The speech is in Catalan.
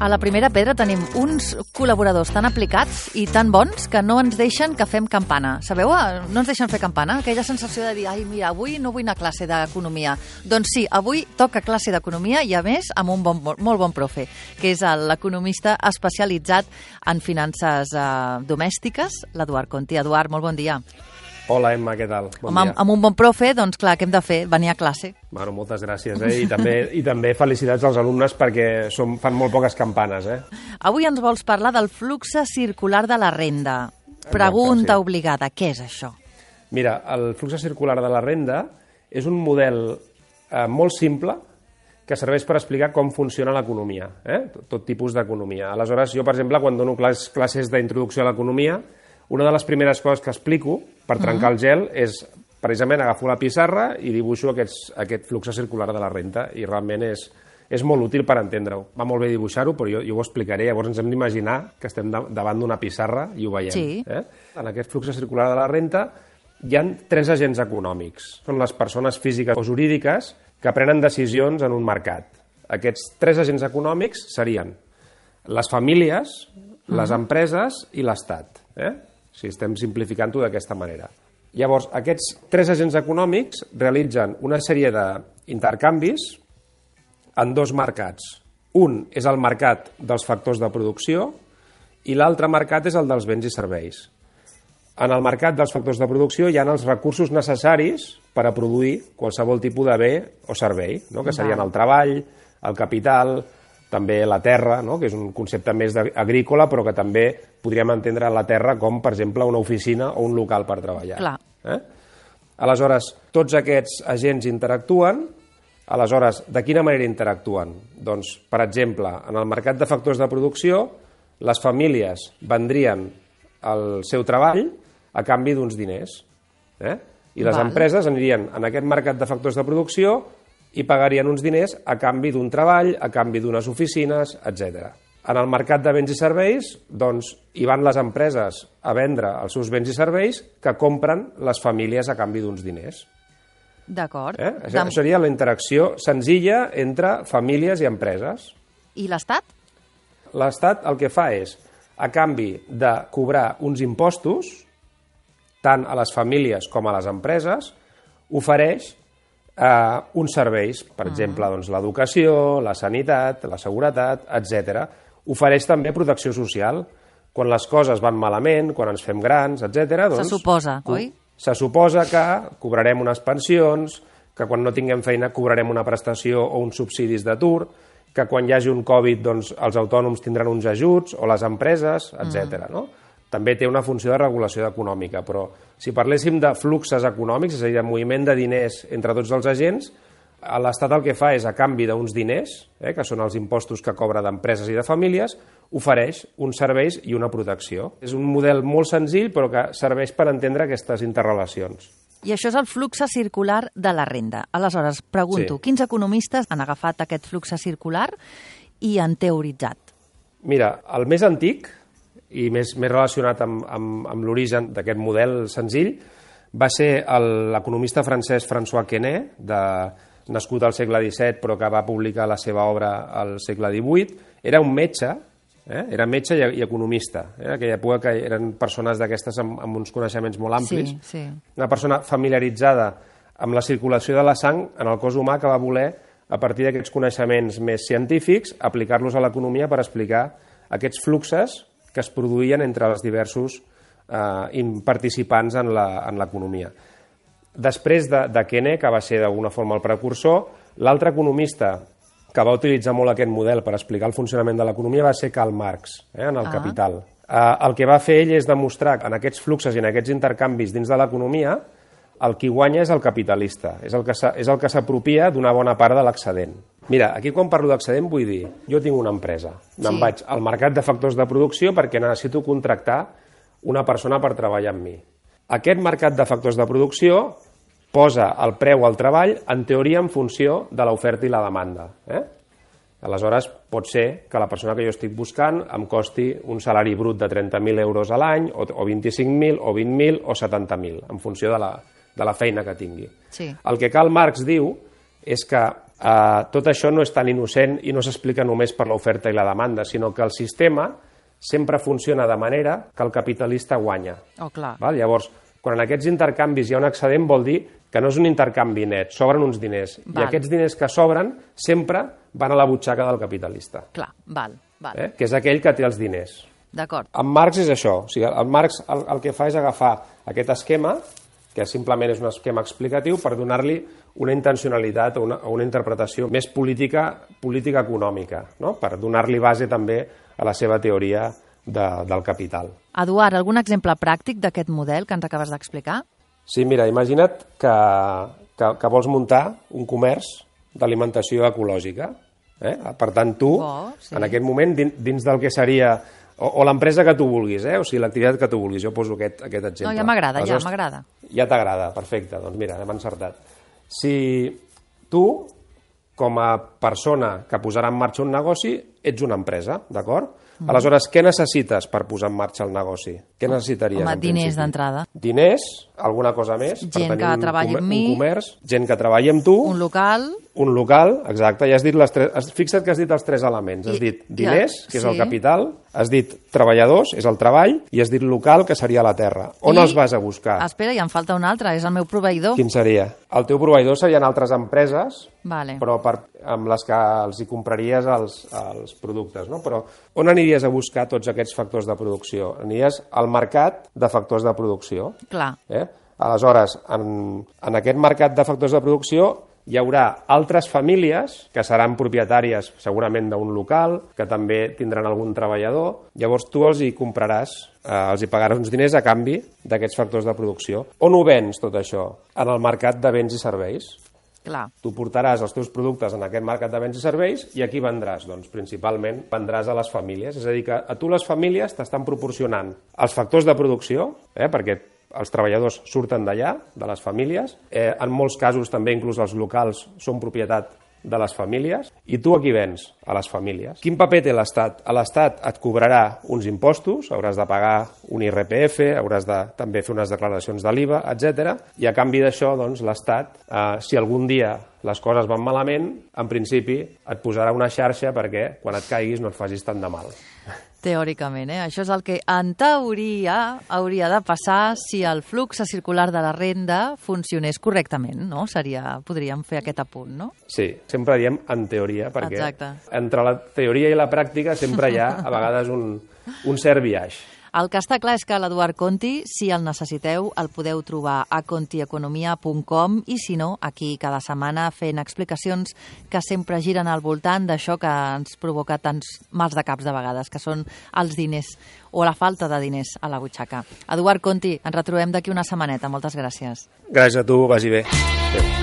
A la primera pedra tenim uns col·laboradors tan aplicats i tan bons que no ens deixen que fem campana. Sabeu? eh? No ens deixen fer campana. Aquella sensació de dir, ai, mira, avui no vull anar a classe d'economia. Doncs sí, avui toca classe d'economia i, a més, amb un bon, molt bon profe, que és l'economista especialitzat en finances eh, domèstiques, l'Eduard Conti. Eduard, molt bon dia. Hola, Emma, què tal? Bon Home, amb, amb un bon profe, doncs clar, què hem de fer? Venir a classe. Bueno, moltes gràcies, eh? I també, I també felicitats als alumnes perquè som, fan molt poques campanes, eh? Avui ens vols parlar del flux circular de la renda. Pregunta sí. obligada, què és això? Mira, el flux circular de la renda és un model eh, molt simple que serveix per explicar com funciona l'economia, eh? tot, tot tipus d'economia. Aleshores, jo, per exemple, quan dono clas, classes d'introducció a l'economia, una de les primeres coses que explico per trencar el gel és precisament agafo la pissarra i dibuixo aquests, aquest flux circular de la renta i realment és, és molt útil per entendre-ho. Va molt bé dibuixar-ho, però jo, jo ho explicaré. Llavors ens hem d'imaginar que estem da davant d'una pissarra i ho veiem. Sí. Eh? En aquest flux circular de la renta hi han tres agents econòmics. Són les persones físiques o jurídiques que prenen decisions en un mercat. Aquests tres agents econòmics serien les famílies, les empreses i l'Estat. Eh? Si estem simplificant-ho d'aquesta manera. Llavors, aquests tres agents econòmics realitzen una sèrie d'intercanvis en dos mercats. Un és el mercat dels factors de producció i l'altre mercat és el dels béns i serveis. En el mercat dels factors de producció hi ha els recursos necessaris per a produir qualsevol tipus de bé o servei, no? que serien el treball, el capital, també la terra, no? que és un concepte més agrícola, però que també podríem entendre la terra com, per exemple, una oficina o un local per treballar. Clar. Eh? Aleshores, tots aquests agents interactuen. Aleshores, de quina manera interactuen? Doncs, per exemple, en el mercat de factors de producció, les famílies vendrien el seu treball a canvi d'uns diners. Eh? I les Val. empreses anirien en aquest mercat de factors de producció i pagarien uns diners a canvi d'un treball, a canvi d'unes oficines, etc. En el mercat de béns i serveis, doncs, hi van les empreses a vendre els seus béns i serveis que compren les famílies a canvi d'uns diners. D'acord. Eh? Això Dem- seria la interacció senzilla entre famílies i empreses. I l'Estat? L'Estat el que fa és, a canvi de cobrar uns impostos, tant a les famílies com a les empreses, ofereix eh, uns serveis, per exemple, doncs, l'educació, la sanitat, la seguretat, etc. Ofereix també protecció social. Quan les coses van malament, quan ens fem grans, etc. Se Doncs, suposa, co- oi? Se suposa que cobrarem unes pensions, que quan no tinguem feina cobrarem una prestació o uns subsidis d'atur, que quan hi hagi un Covid doncs, els autònoms tindran uns ajuts, o les empreses, etc. No? També té una funció de regulació econòmica, però si parléssim de fluxes econòmics, és a dir, de moviment de diners entre tots els agents, a l'Estat el que fa és, a canvi d'uns diners, eh, que són els impostos que cobra d'empreses i de famílies, ofereix uns serveis i una protecció. És un model molt senzill, però que serveix per entendre aquestes interrelacions. I això és el flux circular de la renda. Aleshores, pregunto, Sí. quins economistes han agafat aquest flux circular i han teoritzat? Mira, el més antic i més, més relacionat amb, amb, amb l'origen d'aquest model senzill va ser l'economista francès François Quesnay, de, nascut al segle XVII però que va publicar la seva obra al segle XVIII. Era un metge, eh? era metge i, i economista. Eh? En aquella època que eren persones d'aquestes amb, amb uns coneixements molt amplis. Sí, sí. Una persona familiaritzada amb la circulació de la sang en el cos humà que va voler, a partir d'aquests coneixements més científics, aplicar-los a l'economia per explicar aquests fluxes que es produïen entre els diversos eh, participants en l'economia. Després de, de Kene, que va ser d'alguna forma el precursor, l'altre economista que va utilitzar molt aquest model per explicar el funcionament de l'economia va ser Karl Marx, eh, en el Ah. Capital. Eh, el que va fer ell és demostrar que en aquests fluxes i en aquests intercanvis dins de l'economia el qui guanya és el capitalista, és el que s'apropia d'una bona part de l'excedent. Mira, aquí quan parlo d'excedent vull dir, jo tinc una empresa, me'n Sí. vaig al mercat de factors de producció perquè necessito contractar una persona per treballar amb mi. Aquest mercat de factors de producció posa el preu al treball, en teoria, en funció de l'oferta i la demanda. Eh? Aleshores, pot ser que la persona que jo estic buscant em costi un salari brut de 30.000 euros a l'any, o, o 25.000, o 20.000, o 70.000, en funció de la, de la feina que tingui. Sí. El que Karl Marx diu és que Uh, tot això no és tan innocent i no s'explica només per l'oferta i la demanda, sinó que el sistema sempre funciona de manera que el capitalista guanya. Oh, clar. Val? Llavors, quan en aquests intercanvis hi ha un excedent, vol dir que no és un intercanvi net, sobren uns diners. Val. I aquests diners que sobren sempre van a la butxaca del capitalista, Clar, val, val. eh? que és aquell que té els diners. D'acord. En Marx és això. O sigui, el Marx el, el que fa és agafar aquest esquema, que simplement és un esquema explicatiu, per donar-li una intencionalitat o una, una interpretació més política, política econòmica, no? per donar-li base també a la seva teoria de, del capital. Eduard, algun exemple pràctic d'aquest model que ens acabes d'explicar? Sí, mira, imagina't que, que, que vols muntar un comerç d'alimentació ecològica. Eh? Per tant, tu, Bo, sí. en aquest moment, dins del que seria o, o l'empresa que tu vulguis, eh? o sigui, l'activitat que tu vulguis. Jo poso aquest, aquest exemple. No, ja m'agrada, ja m'agrada. Ja t'agrada, perfecte. Doncs mira, hem encertat. Si tu, com a persona que posarà en marxa un negoci, ets una empresa, d'acord? Mm. Aleshores, què necessites per posar en marxa el negoci? Què necessitaries? Home, diners d'entrada. Diners, alguna cosa més? per Gent tenir que treballi amb mi. Un comerç, gent que treballi amb tu, Un local, un local, exacte, ja has dit les tres... has- Fixa't que has dit els tres elements. Has I- dit ja, diners, que és el sí. capital, has dit treballadors, és el treball, i has dit local, que seria la terra. On I- els vas a buscar? espera, i em falta un altre, és el meu proveïdor. Quin seria? El teu proveïdor serien altres empreses, Vale. però per, amb les que els hi compraries els, els productes. No? Però on aniries a buscar tots aquests factors de producció? Aniries al mercat de factors de producció. Clar, Eh? Aleshores, en, en aquest mercat de factors de producció hi haurà altres famílies que seran propietàries segurament d'un local, que també tindran algun treballador. Llavors tu els hi compraràs, eh, els hi pagaràs uns diners a canvi d'aquests factors de producció. On ho vens tot això? En el mercat de béns i serveis. Clar. Tu portaràs els teus productes en aquest mercat de béns i serveis i aquí vendràs? Doncs principalment vendràs a les famílies. És a dir, que a tu les famílies t'estan proporcionant els factors de producció, eh, perquè els treballadors surten d'allà, de les famílies. Eh, en molts casos també inclús els locals són propietat de les famílies, i tu a qui vens? A les famílies. Quin paper té l'Estat? A l'Estat et cobrarà uns impostos, hauràs de pagar un IRPF, hauràs de també fer unes declaracions de l'IVA, etc. I a canvi d'això, doncs, l'Estat, eh, si algun dia les coses van malament, en principi et posarà una xarxa perquè quan et caiguis no et facis tant de mal. Teòricament, eh? Això és el que en teoria hauria de passar si el flux circular de la renda funcionés correctament, no? Seria, podríem fer aquest apunt, no? Sí, sempre diem en teoria, perquè Exacte. entre la teoria i la pràctica sempre hi ha a vegades un, un cert viatge. El que està clar és que l'Eduard Conti, si el necessiteu, el podeu trobar a contieconomia.com i si no, aquí cada setmana fent explicacions que sempre giren al voltant d'això que ens provoca tants mals de caps de vegades, que són els diners o la falta de diners a la butxaca. Eduard Conti, ens retrobem d'aquí una setmaneta. Moltes gràcies. Gràcies a tu, vagi bé.